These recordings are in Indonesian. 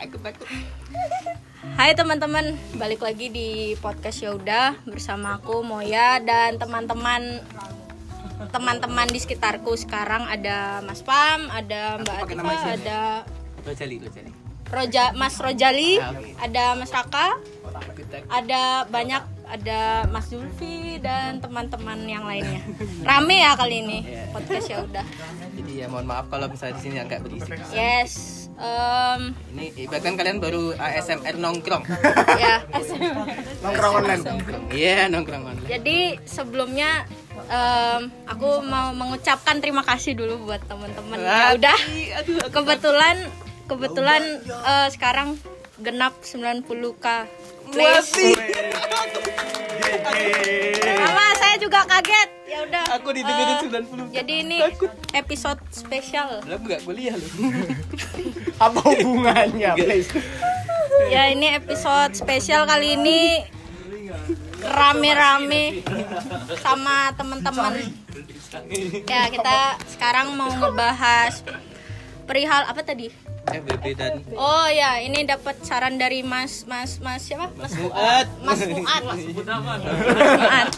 Takut. Hai teman-teman, balik lagi di podcast Yaudah bersama aku Moya dan teman-teman teman-teman di sekitarku sekarang ada Mas Pam, ada Mbak siapa? ada Rojali Rojali. Roja, Mas Rojali, Ah, ada Mas Raka, ada banyak ada Mas Zulfi dan teman-teman yang lainnya. Rame ya kali ini Iya. podcast Yaudah. jadi ya mohon maaf kalau misalnya di sini agak berisik. Yes, em, Ini ibaratkan kalian baru ASMR nongkrong. ya. nongkrong online Iya nongkrong online. Jadi sebelumnya em, aku mau mengucapkan terima kasih dulu buat teman-teman. Ya udah. Kebetulan kebetulan eh, sekarang genap 90k play. Juga kaget. Ya udah. Aku didengerin eh, 90. Jadi ini episode spesial. Lah enggak kuliah loh. apa hubungannya please Ya ini episode spesial kali ini rame-rame sama teman-teman. Ya kita sekarang mau ngebahas perihal apa tadi? FBB dan Oh ya, ini dapat saran dari Mas Mas Mas siapa? Mas Fuad. Mas Fuad. Mas Fuad.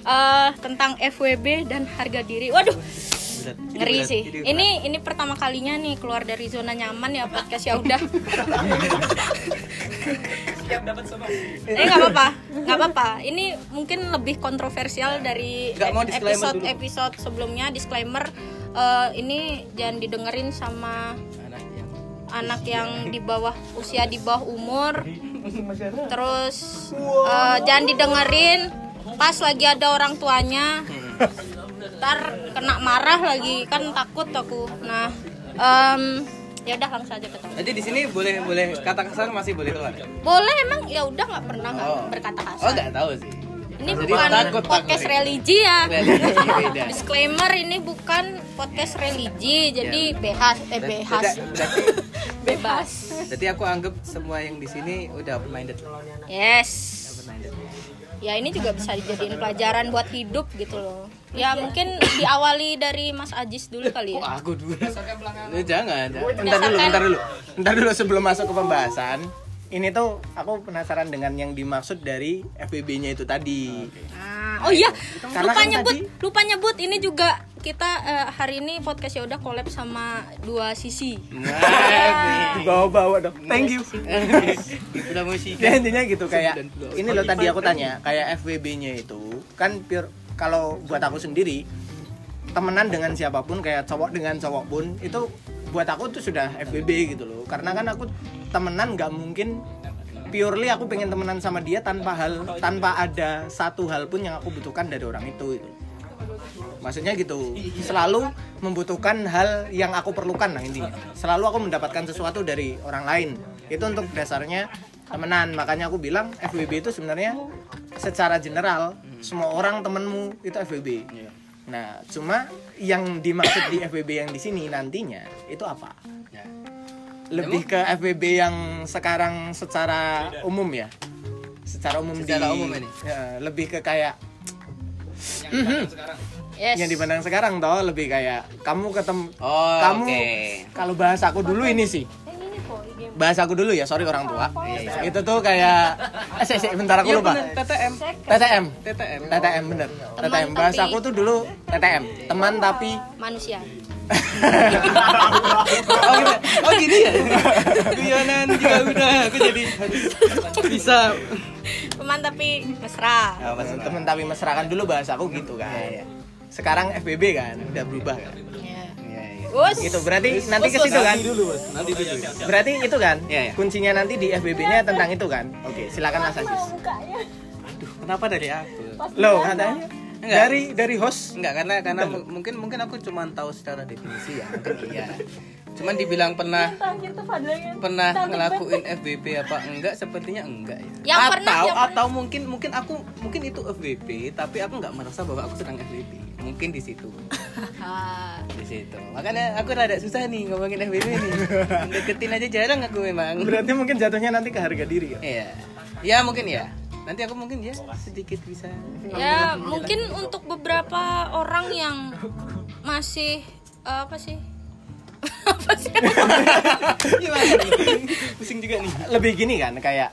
Eh, tentang FWB dan harga diri. Waduh, Berat. Ngeri berat, sih. ini berat. Ini ini pertama kalinya nih keluar dari zona nyaman ya podcast ya udah. Eh nggak apa-apa, nggak apa-apa. Ini mungkin lebih kontroversial dari Nggak mau disclaimer episode dulu. episode sebelumnya. Disclaimer, eh, ini jangan didengerin sama anak yang anak yang di bawah usia di bawah umur. Terus eh, jangan didengerin. Pas lagi ada orang tuanya ntar kena marah lagi. Kan takut aku. Nah em, ya udah langsung aja ketemu Jadi di sini boleh boleh kata kasar masih boleh keluar. boleh emang? Ya udah nggak pernah nggak Oh. berkata kasar. Oh enggak tahu sih. Ini Jadi bukan takut, podcast takut. religi ya. Religi, disclaimer ini bukan podcast religi. Jadi bebas eh bebas Tidak- berarti, bebas. Berarti aku anggap semua yang di sini udah open minded. yes. Open minded. ya ini juga bisa dijadiin pelajaran buat hidup gitu loh. Ya mungkin diawali dari Mas Ajis dulu kali ya. aku dulu. Lu jangan. bentar dulu bentar dulu. Bentar dulu sebelum masuk ke pembahasan ini tuh aku penasaran dengan yang dimaksud dari FBB-nya itu tadi. Nah, oh iya. Karena lupa kan nyebut tadi- lupa nyebut. Ini juga kita eh, hari ini podcast ya udah collab sama dua sisi. Nah, dibawa-bawa dong. Thank you. Udah musik. ya intinya gitu kayak 90. ini loh tadi aku tanya kayak FWB-nya itu kan pure kalau buat aku sendiri temenan dengan siapa pun kayak cowok dengan cowok pun itu buat aku tuh sudah FWB gitu loh. Karena kan aku temenan nggak mungkin purely aku pengen temenan sama dia tanpa hal tanpa ada satu hal pun yang aku butuhkan dari orang itu gitu. maksudnya gitu selalu membutuhkan hal yang aku perlukan lah intinya. Selalu aku mendapatkan sesuatu dari orang lain. Itu untuk dasarnya temenan. Makanya aku bilang FWB itu sebenarnya secara general semua orang temenmu itu FWB nah cuma yang dimaksud di FWB yang di sini nantinya itu apa Ya. lebih ke FWB yang sekarang secara umum ya secara umum Secara di umum ini? ya, lebih ke kayak yes yang dipandang sekarang toh lebih kayak kamu ketemu Oh, kamu oke. kalau bahasa aku dulu ini sih bahasa aku dulu ya sorry orang tua itu tuh kayak eh sih, sih, bentar aku Iya lupa TTM. TTM TTM. TTM bener Teman TTM bahasa aku tuh dulu TTM teman tapi manusia Oh, gitu. oh gini ya. Guyonan juga udah aku jadi bisa. teman tapi mesra Oh, teman tapi mesra kan dulu bahasa aku gitu kan Iya, iya. sekarang FBB kan udah berubah kan Iya, iya. Us. gitu berarti nanti ke situ kan Nanti dulu. berarti itu kan Iya, iya. kuncinya nanti di FBB-nya tentang itu kan oke silakan Mas Aziz Aduh, kenapa dari aku? Loh, katanya Enggak. dari dari host Enggak karena karena mu- mungkin mungkin aku cuma tahu secara definisi ya mungkin iya. Cuman dibilang pernah pernah ngelakuin FBB apa enggak sepertinya enggak ya. Yang atau pernah, yang pernah. atau mungkin mungkin aku mungkin itu FBB tapi aku nggak merasa bahwa aku sedang FBB. Mungkin di situ. Di situ. Makanya aku rada susah nih ngomongin FBB nih. Deketin aja jarang aku memang. berarti mungkin jatuhnya nanti ke harga diri ya Iya. Ya mungkin ya. Nanti aku mungkin ya sedikit bisa. ya mungkin untuk beberapa orang yang masih eh, apa sih Gimana nih? Pusing juga nih. lebih gini kan kayak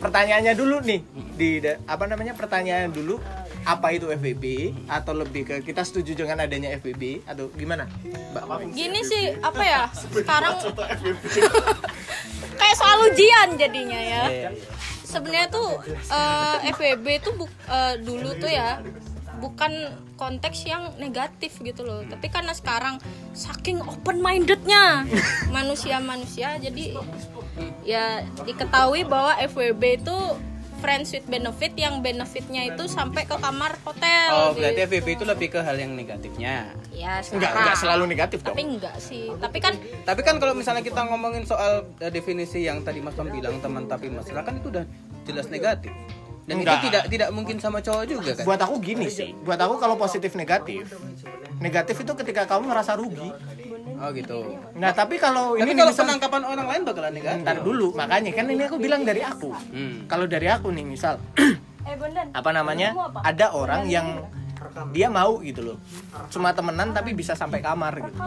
pertanyaannya dulu nih di apa namanya pertanyaan dulu apa itu FBB atau lebih ke kita setuju dengan adanya FBB atau gimana Mbak? Gini sih apa ya? Sekarang kayak soal ujian jadinya ya. Iya, iya. Sebenarnya tuh eh, FWB tuh eh, dulu tuh ya bukan konteks yang negatif gitu loh. Tapi karena sekarang saking open mindednya manusia-manusia jadi ya diketahui bahwa FWB itu friends with benefit yang benefitnya itu sampai ke kamar hotel. Oh, gitu. berarti FBB itu lebih ke hal yang negatifnya. ya Enggak, enggak selalu negatif dong. Tapi enggak sih. Tapi kan Tapi kan kalau misalnya kita ngomongin soal eh, definisi yang tadi Mas Tom bilang teman tapi mesra kan itu udah jelas negatif. Dan Enggak. itu tidak tidak mungkin sama cowok juga kan? Buat aku gini sih. Buat aku kalau positif negatif. Negatif itu ketika kamu merasa rugi. Oh gitu. Nah, tapi kalau Tapi ini kalau misal- penangkapan orang lain bakalan negatif. ntar dulu, makanya kan ini aku bilang dari aku. Hmm. Kalau dari aku nih misal eh Bondan. apa namanya? Ada orang yang dia mau gitu loh. Cuma temenan tapi bisa sampai kamar gitu.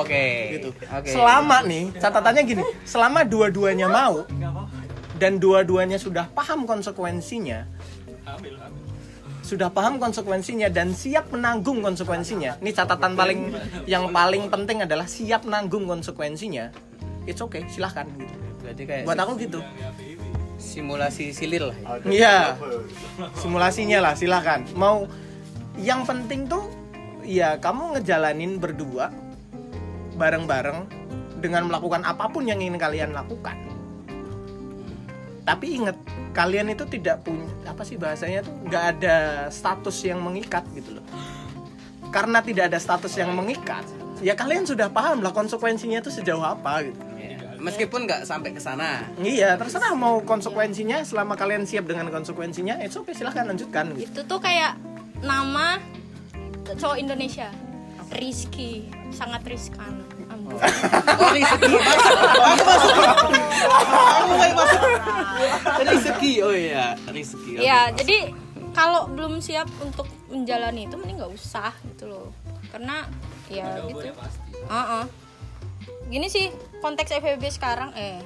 Oke. gitu. Oke. Selama nih catatannya gini, selama dua-duanya mau dan dua-duanya sudah paham konsekuensinya, sudah paham konsekuensinya dan siap menanggung konsekuensinya. Ini catatan paling yang paling penting adalah siap menanggung konsekuensinya. It's okay, silahkan gitu. Berarti kayak Buat aku gitu. simulasi silir lah. ya. Iya. Simulasinya lah, silahkan. Mau yang penting tuh ya kamu ngejalanin berdua bareng-bareng dengan melakukan apa pun yang ingin kalian lakukan. Tapi ingat, kalian itu tidak punya apa sih bahasanya tuh nggak ada status yang mengikat gitu loh. Karena tidak ada status yang mengikat, ya kalian sudah paham lah konsekuensinya itu sejauh apa gitu. Iya. Meskipun nggak sampai ke sana. Iya, terserah mau konsekuensinya selama kalian siap dengan konsekuensinya, itu oke silahkan lanjutkan gitu. Itu tuh kayak nama cowok Indonesia. Rizky, sangat riskan. Ampun. Oh, masuk. Masuk. Rezeki. Oh iya, rezeki. Ya, jadi kalau belum siap untuk menjalani itu mending nggak usah gitu loh. Karena ya gitu. Heeh. Gini sih konteks FWB sekarang eh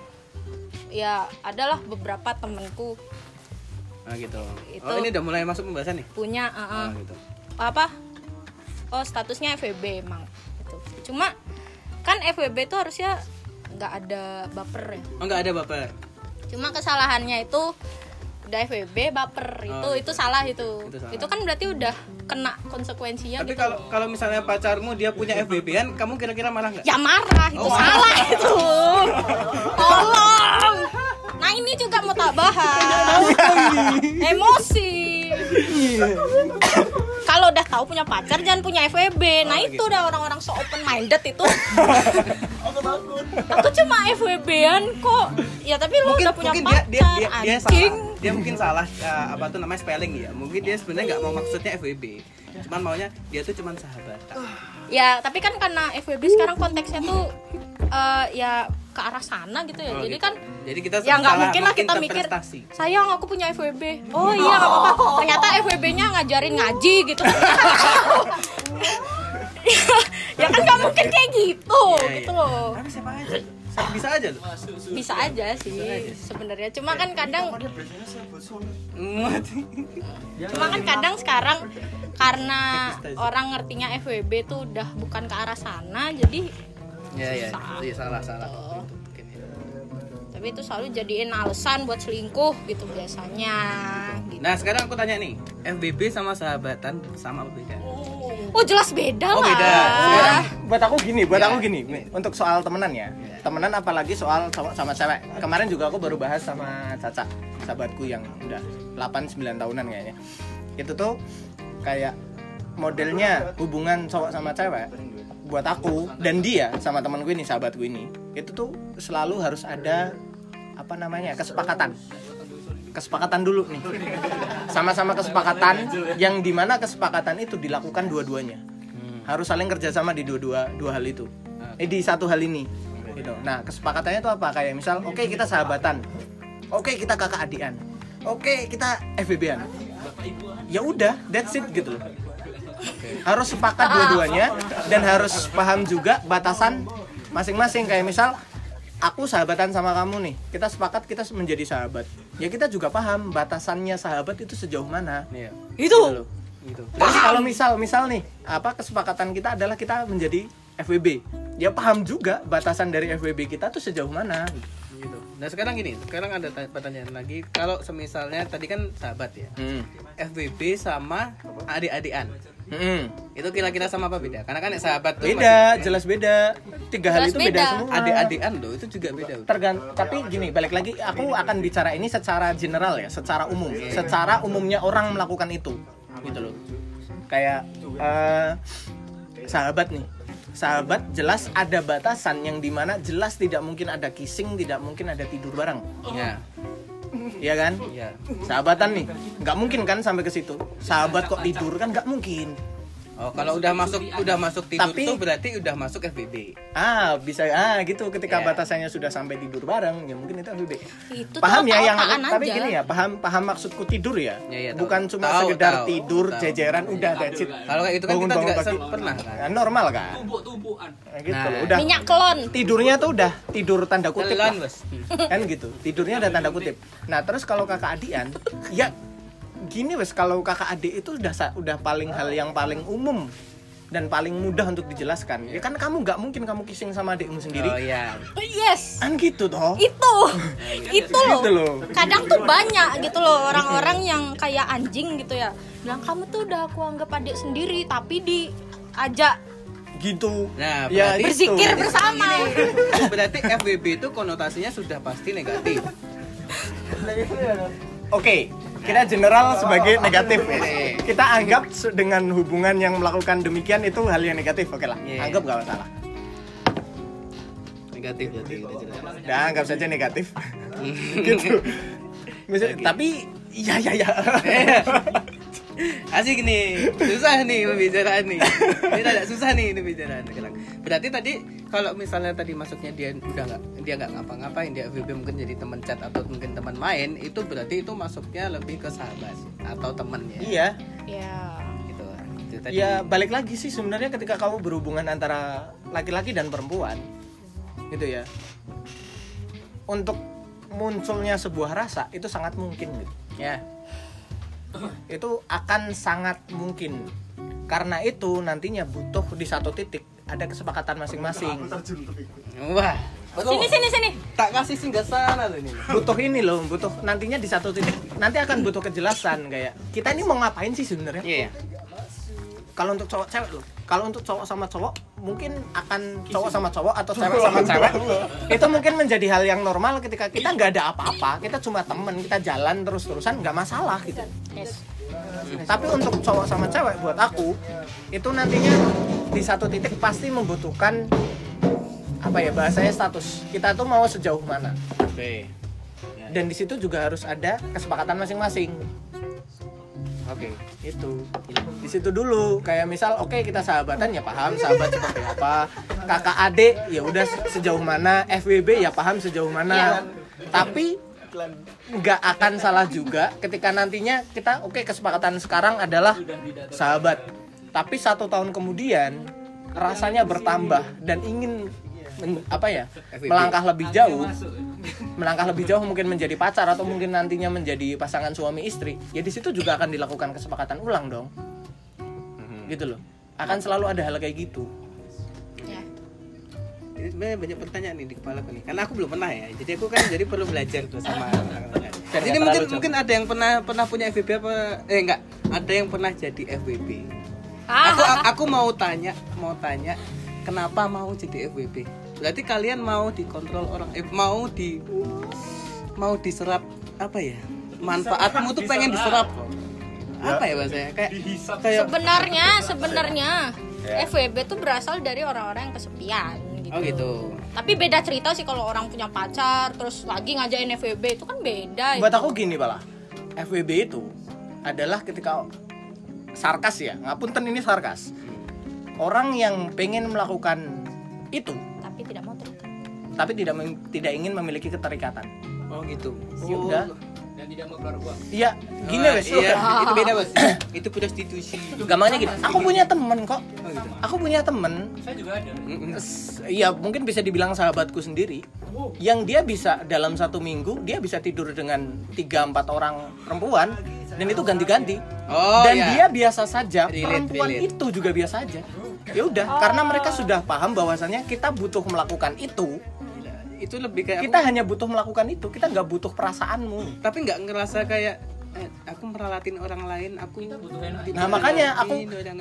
ya adalah beberapa temenku Nah, gitu. Itu- Oh, ini udah mulai masuk pembahasan nih. punya Oh, heeh. gitu. apa oh statusnya FWB emang gitu. cuma kan FWB itu harusnya nggak ada baper ya Oh, nggak ada baper. Cuma kesalahannya itu udah FWB baper. Itu Oh, itu salah itu. Itu salah. itu kan berarti udah kena konsekuensinya Tapi gitu kalau kalau misalnya pacarmu dia punya FBB-an, kamu kira-kira marah nggak? ya marah itu Oh. salah itu. Tolong. Nah ini juga mau tak bahas. Emosi. Kalau udah tahu punya pacar jangan punya FWB nah Oh, itu gitu. udah orang-orang so open minded itu aku cuma FWB-an kok. Ya tapi lu mungkin udah punya mungkin dia pacar dia dia, dia anjing. salah. Dia mungkin salah uh, apa tuh namanya spelling ya. Mungkin dia sebenarnya nggak mau maksudnya FWB cuman maunya dia tuh cuman sahabat ya tapi kan karena FWB sekarang konteksnya tuh eh, ya ke arah sana gitu ya. Oh, jadi gitu. kan jadi kita ya nggak mungkin lah kita mikir sayang aku punya FWB oh iya nggak apa-apa. Ternyata FWB-nya ngajarin ngaji gitu ya kan nggak mungkin kayak gitu Iya, gitu iya. loh. Tapi siapa aja Sa- bisa aja loh bisa aja sih sebenarnya. Cuma kan kadang cuma kan kadang sekarang karena orang ngertinya FWB tuh udah bukan ke arah sana jadi ya ya iya, salah salah. Oh. Itu mungkin ya. tapi itu selalu jadiin alasan buat selingkuh gitu biasanya gitu. nah sekarang aku tanya nih FBB sama sahabatan sama apa beda oh jelas beda Oh, lah beda. Sekarang buat aku gini, buat Ya. aku gini, nih, untuk soal temenan ya. Temenan apalagi soal sama, sama cewek. Kemarin juga aku baru bahas sama Caca, sahabatku yang udah 8 9 tahunan kayaknya. Itu tuh kayak modelnya hubungan cowok sama cewek buat aku dan dia sama temanku ini, sahabatku ini. Itu tuh selalu harus ada apa namanya? kesepakatan. Kesepakatan dulu nih. Sama-sama kesepakatan yang di mana kesepakatan itu dilakukan dua-duanya. Harus saling kerjasama di dua-dua dua hal itu. Eh di satu hal ini gitu. Nah kesepakatannya itu apa? Kayak misal oke kita sahabatan. Oke kita kakak adian. Oke kita FBB-an ya udah that's it gitu harus sepakat dua-duanya dan harus paham juga batasan masing-masing. Kayak misal aku sahabatan sama kamu nih kita sepakat kita menjadi sahabat ya kita juga paham batasannya sahabat itu sejauh mana Iya. itu loh Gitu. Terus kalau misal misal nih apa kesepakatan kita adalah kita menjadi FWB ya paham juga batasan dari FWB kita tuh sejauh mana Gitu. Nah sekarang gini, sekarang ada ta- pertanyaan lagi. Kalau semisalnya tadi kan sahabat ya, hmm. FBB sama adik-adikan, Hmm. itu kira-kira sama apa beda? Karena kan sahabat tuh beda jelas beda tiga hal Jelas itu beda, beda. semua adik-adikan loh itu juga beda. tergant tapi gini balik lagi aku akan bicara ini secara general ya secara umum secara umumnya orang melakukan itu gitu loh kayak eh, sahabat nih sahabat jelas ada batasan yang di mana jelas tidak mungkin ada kissing tidak mungkin ada tidur bareng Ya, Iya kan? Ya. sahabatan nih. Nggak mungkin kan sampai ke situ? Sahabat kok tidur kan? Nggak mungkin Oh kalau udah masuk udah masuk tidur Tapi- tuh berarti udah masuk FBB. ah bisa ah gitu ketika Ya. batasannya sudah sampai tidur bareng ya mungkin itu FWB Itu paham ya yang tapi aja. gini ya paham paham maksudku tidur ya, Ya, ya, tahu. bukan cuma Tahu, sekedar tahu, tidur tahu. jejeran udah that's it Kalau kayak itu kan Bangun- kita juga bangun se- pagi. pernah kan. Nah, normal kan Nah, gitu Nah. loh udah Minyak kelon. tidurnya tuh udah tidur tanda kutip kan gitu tidurnya ada tanda kutip nah terus kalau kakak adian ya gini wes kalau kakak adik itu udah udah paling hal yang paling umum dan paling mudah untuk dijelaskan ya kan kamu nggak mungkin kamu kissing sama adikmu sendiri Oh iya. Yes. kan gitu toh Itu. itu loh. Gitu loh. Kadang tuh banyak gitu loh orang-orang yang kayak anjing gitu ya. Bilang kamu tuh udah aku anggap adik sendiri tapi diajak gitu Nah, ya berarti- berzikir itu. bersama. Berarti FBB itu konotasinya sudah pasti negatif. Oke, kita general sebagai negatif ya. Kita anggap dengan hubungan yang melakukan demikian itu hal yang negatif, oke lah. Iya. Anggap gak masalah. Negatif berarti jelas. Udah anggap saja negatif. gitu. Misal- Tapi iya iya iya. Asik nih, susah nih pembicaraan nih. Ini tidak susah nih ini pembicaraan sekarang. Berarti tadi kalau misalnya tadi masuknya dia udah nggak dia nggak ngapa-ngapain dia FVB mungkin jadi teman chat atau mungkin teman main itu berarti itu masuknya lebih ke sahabat atau temannya. iya. Ya. Gitu. Itu tadi. Ya balik lagi sih sebenarnya ketika kamu berhubungan antara laki-laki dan perempuan. Gitu ya. Untuk munculnya sebuah rasa itu sangat mungkin gitu. Ya. Itu akan sangat mungkin karena itu nantinya butuh di satu titik ada kesepakatan masing-masing Wah. Sini sini sini. Tak kasih singgah sana loh ini. butuh ini loh butuh nantinya di satu titik nanti akan butuh kejelasan kayak kita ini mau ngapain sih sebenarnya Iya. kalau untuk cowok cewek loh kalau untuk cowok sama cowok mungkin akan cowok sama cowok atau cewek sama cewek itu mungkin menjadi hal yang normal ketika kita nggak ada apa-apa kita cuma temen kita jalan terus-terusan nggak masalah gitu. Yes. tapi untuk cowok sama cewek buat aku itu nantinya di satu titik pasti membutuhkan apa ya bahasanya status. Kita tuh mau sejauh mana. Oke. dan di situ juga harus ada kesepakatan masing-masing Oke. itu. Di situ dulu. Kayak misal oke kita sahabatan ya paham. Sahabat seperti apa? Kakak adik ya udah sejauh mana? FWB ya paham sejauh mana. Tapi nggak akan salah juga ketika nantinya kita oke kesepakatan sekarang adalah sahabat. Tapi satu tahun kemudian rasanya bertambah dan ingin apa ya? FWB. melangkah lebih jauh melangkah lebih jauh mungkin menjadi pacar atau mungkin nantinya menjadi pasangan suami istri ya di situ juga akan dilakukan kesepakatan ulang dong. Gitu loh. Akan selalu ada hal kayak gitu. Ya. Ini sebenarnya banyak pertanyaan nih di kepala aku nih. Karena aku belum pernah ya. Jadi aku kan jadi perlu belajar tuh sama orang-orang jadi mungkin mungkin ada yang pernah pernah punya FVB apa eh enggak ada yang pernah jadi FWB aku Ah, aku mau tanya mau tanya kenapa mau jadi FWB berarti kalian mau dikontrol orang eh, mau di mau diserap apa ya? Manfaatmu tuh pengen diserap. Kok apa ya. bahasanya? Kayak kayak sebenarnya sebenarnya FWB tuh berasal dari orang-orang yang kesepian gitu. oh gitu. Tapi beda cerita sih kalau orang punya pacar terus lagi ngajain FWB itu kan beda. buat itu. aku gini pala FWB itu adalah ketika sarkas ya. Ngapunten ini sarkas. Orang yang pengen melakukan itu Tapi tidak tidak ingin memiliki keterikatan oh gitu ya udah dan tidak mau keluar uang Iya, gini Oh, wes. iya, itu beda bos itu prostitusi Gampangnya gini. Aku punya temen kok. oh, gitu. Aku punya temen. saya juga ada Iya, mungkin bisa dibilang sahabatku sendiri. Yang dia bisa dalam satu minggu dia bisa tidur dengan tiga empat orang perempuan dan itu ganti-ganti. Oh, dan iya. dia biasa saja. Relate, perempuan relate. itu juga biasa aja. Ya udah, karena mereka sudah paham bahwasannya kita butuh melakukan itu. Itu lebih kayak Kita hanya butuh melakukan itu. Kita nggak butuh perasaanmu. tapi nggak ngerasa kayak eh, aku meralatin orang lain aku butuh enak Nah makanya aku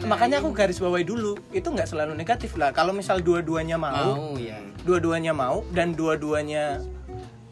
makanya aku garis bawahi dulu itu nggak selalu negatif lah. Kalau misal dua-duanya mau, mau ya dua-duanya mau dan dua-duanya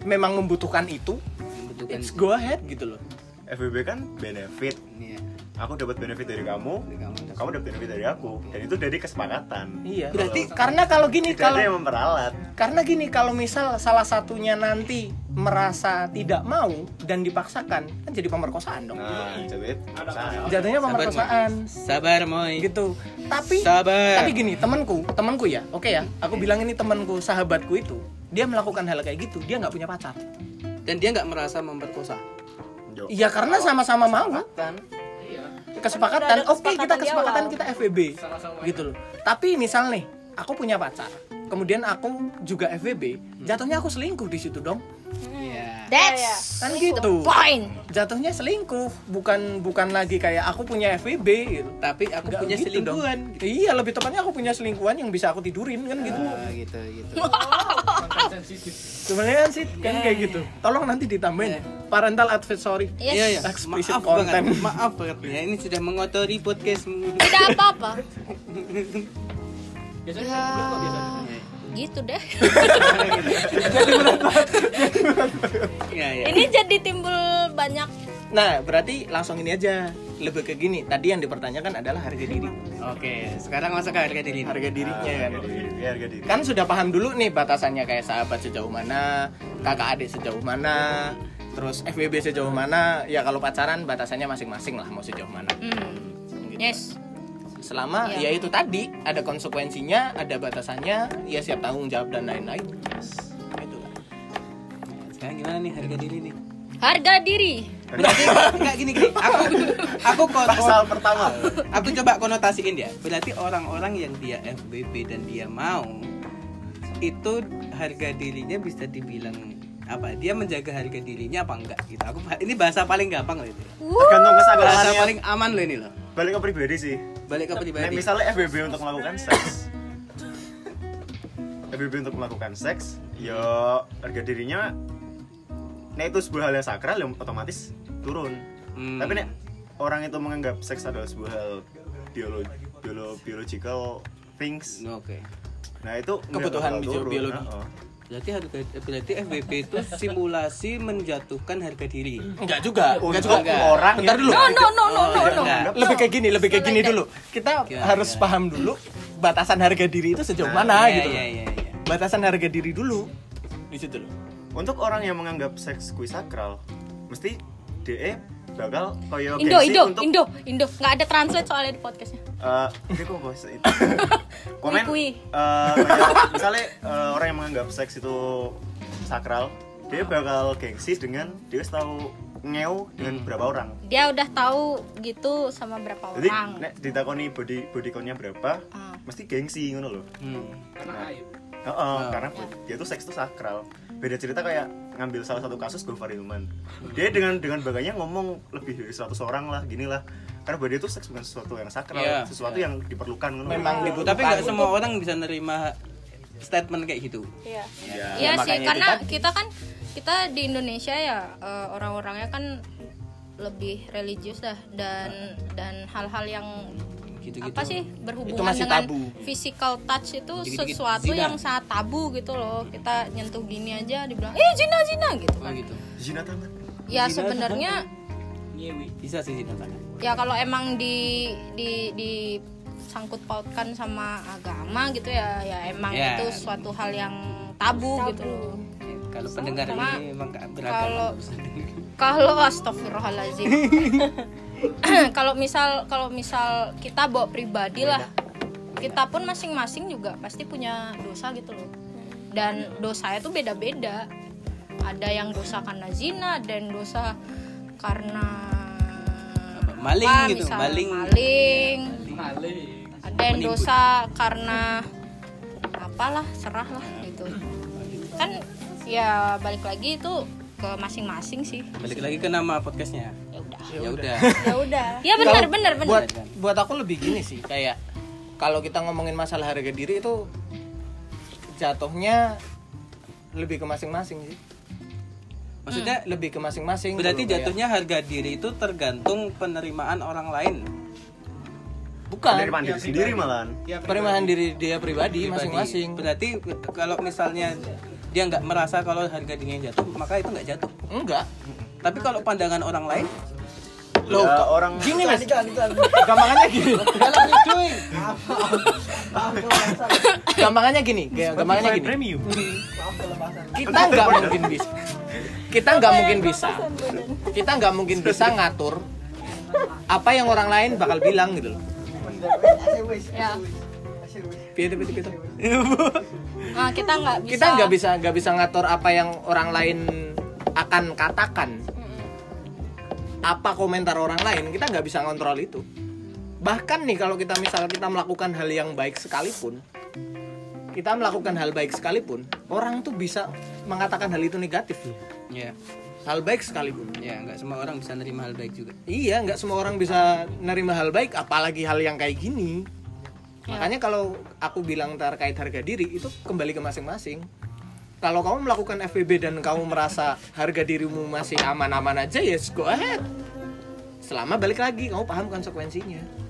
memang membutuhkan itu, membutuhkan it's go ahead gitu loh. FBB kan benefit Iya. Aku dapat benefit dari kamu. Dari kamu. kamu dapat benefit dari aku. Dan itu dari kesepakatan Iya. Berarti karena kalau gini tidak ada kalau yang memperalat. Karena gini kalau misal salah satunya nanti merasa tidak mau dan dipaksakan kan jadi pemerkosaan dong. nah jadi saya Jatuhnya pemerkosaan. Sabar moy. Gitu. Tapi sabar. tapi gini temanku temanku ya. Oke ya aku bilang ini temanku sahabatku itu dia melakukan hal kayak gitu dia nggak punya pacar. Dan dia nggak merasa memperkosa. Iya karena sama-sama mau. Kan kesepakatan. Oke kita kesepakatan kita FWB gitu loh. Tapi misal nih aku punya pacar. Kemudian aku juga FWB jatuhnya aku selingkuh di situ dong. Iya. That's kan the gitu. point. jatuhnya selingkuh bukan bukan lagi kayak aku punya FWB gitu. Tapi aku Nggak punya gitu dong. selingkuhan iya lebih tepatnya aku punya selingkuhan yang bisa aku tidurin kan gitu. Ah, gitu gitu sebenarnya kan sih kan kayak gitu tolong nanti ditambahin parental advisory Yes. Iya ya, Explicit maaf content. banget, maaf banget ya. Ini sudah mengotori podcastmu. Tidak apa-apa. biasanya Ya, sebelum kok biasanya gitu deh. Iya ya. Ini jadi timbul banyak nah berarti langsung ini aja lebih ke gini tadi yang dipertanyakan adalah harga diri Oke, sekarang masuk ke harga diri. harga dirinya kan harga diri ya, harga diri kan sudah paham dulu nih batasannya kayak sahabat sejauh mana kakak adik sejauh mana terus FWB sejauh mana ya kalau pacaran batasannya masing-masing lah mau sejauh mana hmm. Yes. selama Iya. ya itu tadi ada konsekuensinya ada batasannya ya siap tanggung jawab dan lain-lain itu lah. Sekarang gimana nih harga diri nih? Harga diri. Berarti enggak gini gini. Aku aku kon- pasal pertama aku coba konotasiin ya. Berarti orang-orang yang dia FBB dan dia mau itu harga dirinya bisa dibilang apa? Dia menjaga harga dirinya apa enggak gitu. Aku ini bahasa paling gampang loh itu. tergantung Bahasa kesadarannya paling aman loh ini loh. balik ke pribadi sih Balik ke Nah, pribadi. misalnya FBB untuk melakukan seks FBB untuk melakukan seks ya harga dirinya nah itu sebuah hal yang sakral yang otomatis turun Hmm. tapi nek orang itu menganggap seks adalah sebuah hal biolo, biolo, biological things Oke. nah itu Kebutuhan turun. biologi. Heeh. Berarti harga berarti FBB itu simulasi menjatuhkan harga diri. enggak juga enggak untuk juga orang Bentar dulu. No no no no no Oh, no. enggak. lebih kayak gini lebih kayak gini dulu kita Gimana, harus gimana? paham dulu batasan harga diri itu sejauh Nah, mana Iya, gitu iya, iya, iya. batasan harga diri dulu di situ loh untuk orang yang menganggap seks kui sakral mesti DE bakal koyo Indo gengsi Indo untuk Indo Indo nggak ada translate soalnya di podcastnya. Eh, ini kok bos itu komen Kui-kui. eh, kayak misalnya eh, orang yang menganggap seks itu sakral dia bakal gengsi dengan dia tahu ngeu dengan Hmm. berapa orang Dia udah tahu gitu sama berapa jadi orang. nek ditakoni body body countnya berapa Ah. mesti gengsi ngono loh Hmm. karena aib Heeh, Oh. karena dia tuh seks tuh sakral beda cerita kayak ngambil salah satu kasus Gofar Hilman dia dengan dengan bagainya ngomong lebih dari 100 orang lah gini lah karena bagi dia tuh seks bukan sesuatu yang sakral Iya, sesuatu iya. yang diperlukan. Memang dibutuhkan. Tapi nggak semua orang bisa nerima statement kayak gitu. Iya. ya, Iya makanya sih, itu karena tadi. kita kan kita di Indonesia ya eh, orang-orangnya kan lebih religius dah dan dan hal-hal yang Gitu-gitu. apa sih Itu berhubungan masih dengan tabu. physical touch itu sesuatu zina. yang sangat tabu gitu loh. Kita nyentuh gini aja dibilang, "Eh, zina zina" gitu Oh kan. gitu. zina tamat Ya sebenarnya nyewi Bisa sih zina tangan. ya kalau emang di di di sangkut pautkan sama agama gitu ya ya emang Ya. itu suatu hal yang tabu, gitu loh. Kalau pendengar Sama- ini emang nggak kalau- beragama. Kalau astagfirullahalazim. kalau misal kalau misal kita bawa pribadi lah. Kita pun masing-masing juga pasti punya dosa gitu loh. Dan dosanya tuh beda-beda. ada yang dosa karena zina yang dosa karena Maling apa, gitu, misal maling. maling Maling. ada yang dosa karena apalah serah lah gitu kan ya balik lagi itu ke masing-masing sih Balik lagi ke nama podcastnya. Ya udah Ya udah. ya udah. Ya benar benar benar. buat buat aku lebih gini sih kayak kalau kita ngomongin masalah harga diri itu jatuhnya lebih ke masing-masing sih. Maksudnya lebih ke masing-masing berarti kayak- jatuhnya harga diri itu tergantung penerimaan orang lain. bukan. Penerimaan diri sendiri malahan. Penerimaan diri dia pribadi Pribadi. masing-masing. Berarti kalau misalnya dia nggak merasa kalau harga dirinya jatuh, maka itu nggak jatuh. enggak. Tapi kalau pandangan orang lain, Loh, Ya, orang gini mas? gampangannya gini. Gampangannya gini. Gampangannya gini. premium. Kita nggak mungkin bisa. Kita nggak mungkin bisa. kita nggak mungkin bisa ngatur apa yang orang lain bakal bilang gitu loh. Ya. Piye piye nah, kita nggak bisa. kita nggak bisa nggak bisa ngatur apa yang orang lain akan katakan apa komentar orang lain kita nggak bisa ngontrol itu. Bahkan nih kalau kita misal kita melakukan hal yang baik sekalipun kita melakukan hal baik sekalipun orang tuh bisa mengatakan hal itu negatif. Loh ya, hal baik sekalipun. Ya nggak semua orang bisa nerima hal baik juga. iya nggak semua orang bisa nerima hal baik apalagi hal yang kayak gini. Makanya kalau aku bilang terkait harga diri itu kembali ke masing-masing kalau kamu melakukan FBB dan kamu merasa harga dirimu masih aman-aman aja yes go ahead selama balik lagi kamu paham konsekuensinya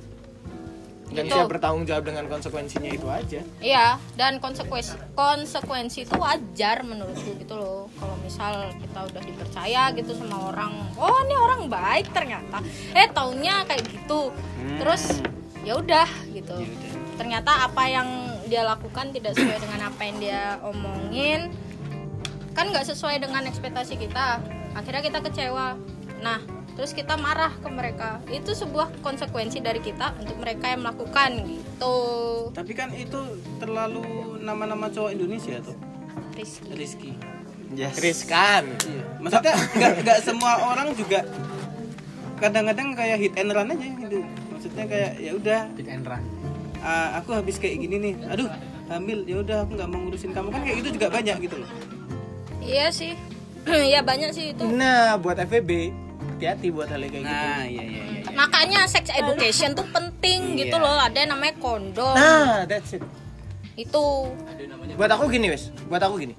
dan Gitu. siap bertanggung jawab dengan konsekuensinya itu aja Iya, dan konsekuensi konsekuensi itu wajar menurutku gitu loh. Kalau misal kita udah dipercaya gitu sama orang, oh ini orang baik ternyata. Eh taunya kayak gitu. Terus ya udah gitu. Ternyata apa yang dia lakukan tidak sesuai dengan apa yang dia omongin. Kan nggak sesuai dengan ekspektasi kita. Akhirnya kita kecewa. Nah, terus kita marah ke mereka. Itu sebuah konsekuensi dari kita untuk mereka yang melakukan gitu. Tapi kan itu terlalu nama-nama cowok Indonesia tuh. Rizky. Rizky. yes riskan Iya. Maksudnya nggak nggak semua orang juga kadang-kadang kayak hit and run aja gitu. Maksudnya kayak ya udah Hit and run. Ah, aku habis kayak gini nih. Aduh, hamil. Ya udah aku nggak mau ngurusin kamu kan kayak gitu juga banyak gitu loh. Iya sih. Iya banyak sih itu. nah buat FBB hati-hati buat hal yang kayak gitu Nah, iya iya iya. iya. Makanya sex education tuh penting gitu Iya. loh. Ada yang namanya kondom. nah that's it Itu. buat aku gini wes buat aku gini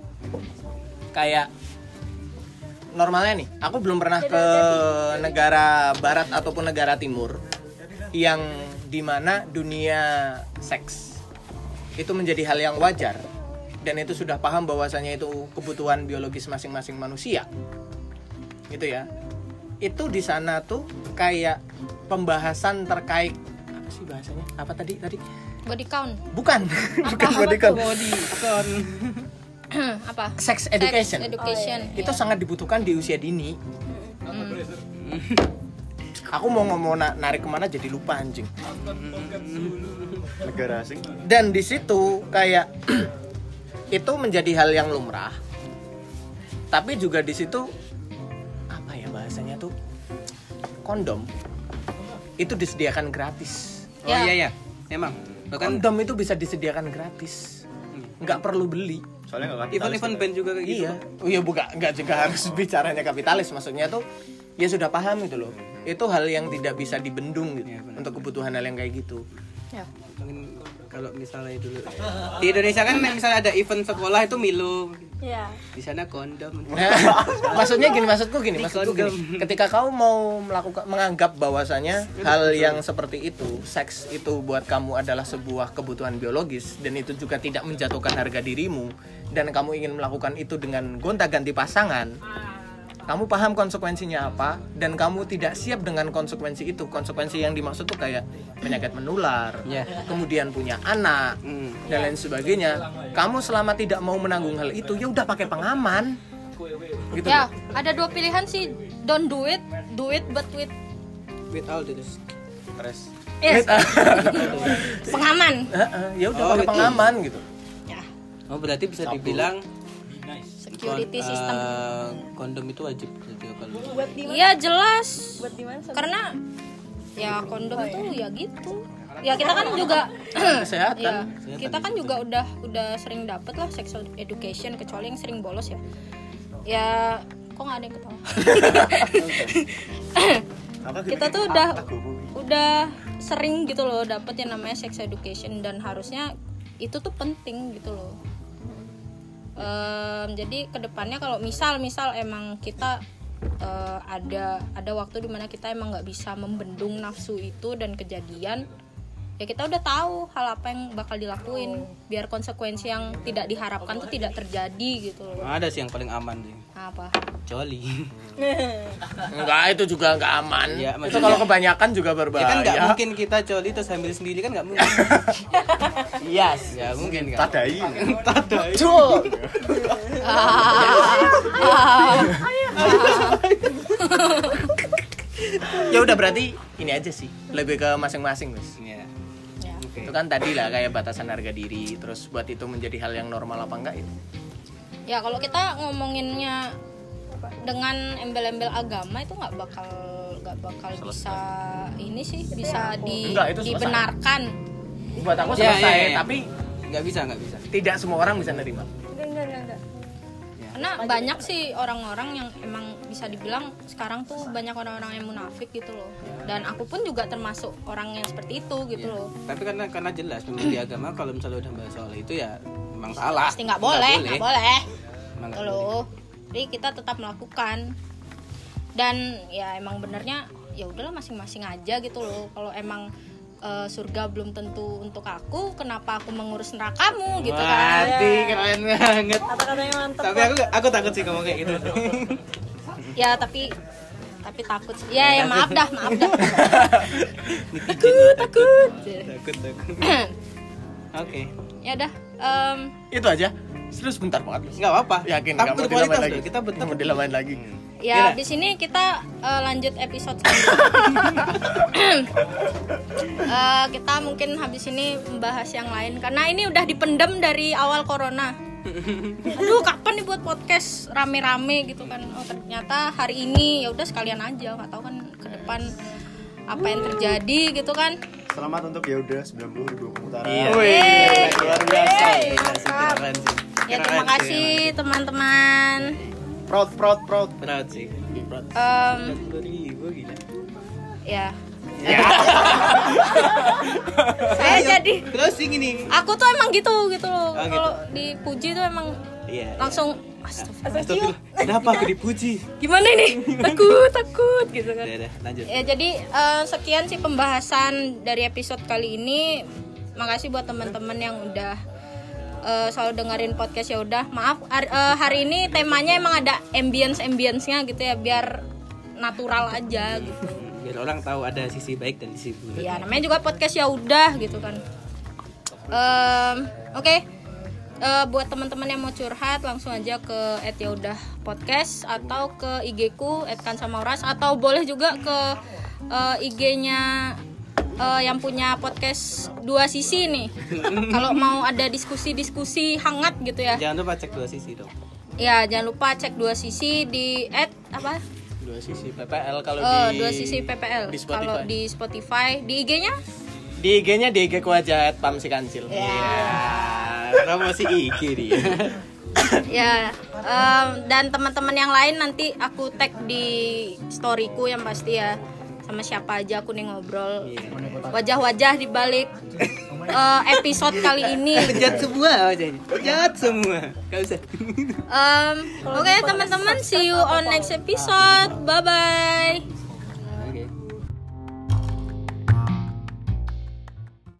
kayak normalnya nih aku belum pernah ke negara barat ataupun negara timur yang di mana dunia seks itu menjadi hal yang wajar dan itu sudah paham bahwasanya itu kebutuhan biologis masing-masing manusia gitu ya itu di sana tuh kayak pembahasan terkait apa sih bahasanya apa tadi tadi Body count. bukan bukan body count. Body count. Apa? sex education Sex education. itu sangat dibutuhkan di usia dini aku mau ngomong na- narik ke mana jadi lupa anjing. Negara asing. Dan di situ kayak itu menjadi hal yang lumrah. Tapi juga di situ apa ya bahasanya tuh? Kondom. Itu disediakan gratis. Oh Ya. iya iya. Emang. Bahkan kondom itu bisa disediakan gratis. Nggak perlu beli. Soalnya nggak kapitalis event-event band juga kayak gitu. iya. Oh iya bukan nggak juga harus bicaranya kapitalis. Maksudnya tuh ya sudah paham gitu loh. Itu hal yang tidak bisa dibendung gitu benar. untuk kebutuhan hal yang kayak gitu. Ya. Mungkin kalau misalnya dulu di Indonesia kan misalnya ada event sekolah itu Milo. Ya di sana kondom. Nah, maksudnya gini maksudku gini Di maksudku kondom. gini ketika kau mau melakukan menganggap bahwasanya hal yang seperti itu seks itu buat kamu adalah sebuah kebutuhan biologis dan itu juga tidak menjatuhkan harga dirimu dan kamu ingin melakukan itu dengan gonta-ganti pasangan kamu paham konsekuensinya apa dan kamu tidak siap dengan konsekuensi itu konsekuensi yang dimaksud tuh kayak penyakit menular Ya. kemudian punya anak Hmm. dan lain sebagainya kamu selama tidak mau menanggung hal itu ya udah pakai pengaman gitu Ya, loh. ada dua pilihan sih. Don't do it, do it but with with all this Stres. yes. pengaman. Heeh, ya udah Oh, pakai gitu. pengaman gitu Ya. oh berarti bisa dibilang security Kon- system. eh, kondom itu wajib kalau buat di mana? Iya jelas. Buat di mana karena ya kondom tuh ya gitu. Ya kita kan juga Kesehatan. ya, kita kan juga udah udah sering dapet lah sex education kecuali yang sering bolos ya. Ya kok nggak ada yang ketawa? Apa kita tuh udah Ah, udah sering gitu loh dapet yang namanya sex education dan harusnya itu tuh penting gitu loh Em, jadi ke depannya kalau misal misal emang kita eh, ada ada waktu di mana kita emang nggak bisa membendung nafsu itu dan kejadian ya kita udah tahu hal apa yang bakal dilakuin biar konsekuensi yang tidak diharapkan tuh tidak terjadi gitu loh ada sih yang paling aman sih apa coli Enggak, itu juga enggak aman. Iya, itu maksudnya- kalau kebanyakan juga ya berbahaya. kan nggak mungkin kita coli terus hamil sendiri kan nggak mungkin Yes. ya mungkin kan Tadai. Cuk. ya udah berarti ini aja sih. Lebih ke masing-masing, Mas. Ya ya. oke Itu kan tadi lah kayak batasan harga diri, terus buat itu menjadi hal yang normal apa enggak itu. ya kalau kita ngomonginnya dengan embel-embel agama itu nggak bakal nggak bakal bisa ini sih bisa di, Enggak, itu selesai. dibenarkan Buat aku Ya, selesai, ya, ya. tapi nggak bisa nggak bisa tidak semua orang bisa nerima. Karena banyak sih orang-orang yang emang bisa dibilang sekarang tuh banyak orang-orang yang munafik gitu loh. Dan aku pun juga termasuk orang yang seperti itu gitu loh. Tapi karena karena jelas memang di agama kalau misalnya udah bahas soal itu ya memang salah. Pasti nggak boleh nggak boleh. Emang nggak gitu loh. jadi kita tetap melakukan. Dan ya emang benernya ya udahlah masing-masing aja gitu loh. Kalau emang eh, surga belum tentu untuk aku kenapa aku mengurus nerakamu gitu kan? Mati, keren banget. Kata-katanya tapi aku aku takut sih ngomong kayak gitu. Ya tapi tapi takut sih. ya ya maaf dah maaf dah. Takut takut. Takut takut. Oke. Ya udah em, Itu aja. Terus bentar banget. Nggak apa Yakin tapi nggak mau berkualitas dilamain loh. lagi. kita betul mau dilamain lagi. Ya di sini kita eh, lanjut episode selanjutnya. Eh, kita mungkin habis ini membahas yang lain karena ini udah dipendam dari awal corona. Aduh kapan nih buat podcast? Rame-rame gitu kan. Oh ternyata hari ini ya udah sekalian aja nggak tahu kan ke depan apa yang terjadi gitu kan. Selamat untuk ya udah 90 ribu pemutaran. Iya. Luar biasa. Ya terima sih, kasih teman-teman Proud, proud, proud. proud sih. Proud. 90 ribu gila. ya. Saya jadi closing ini. Aku tuh emang gitu gitu loh. Oh, gitu. kalau dipuji tuh emang iya langsung astagfirullah. Astagfirullah. kenapa aku dipuji? Gimana ini? Takut takut gitu kan. Udah lanjut. Ya jadi eh, sekian sih pembahasan dari episode kali ini. Makasih buat teman-teman yang udah eh, selalu dengerin podcast ya udah. Maaf hari, eh, hari ini temanya emang ada ambience ambience nya gitu ya biar natural aja gitu. Biar orang tahu ada sisi baik dan sisi buruk. Ya namanya juga podcast ya udah gitu kan. Em, oke. Eh, buat teman-teman yang mau curhat langsung aja ke at ya udah podcast atau ke IG ku at kansamauras atau boleh juga ke eh, IG-nya eh, yang punya podcast dua sisi nih. Kalau mau ada diskusi-diskusi hangat gitu ya. Jangan lupa cek dua sisi dong. Ya jangan lupa cek dua sisi di at apa? Dua sisi PPL kalau Eh, di dua sisi PPL di kalau di Spotify di IG-nya? Di IG-nya di IG ku aja at Pam si Kancil. ya. Promosi IG dia. Ya em, dan teman-teman yang lain nanti aku tag di storyku yang pasti ya sama siapa aja aku nih ngobrol. Wajah-wajah di balik eh, episode kali ini. Jahat semua wajahnya. Jahat semua. Gak Em, oke teman-teman see you on next episode. Bye bye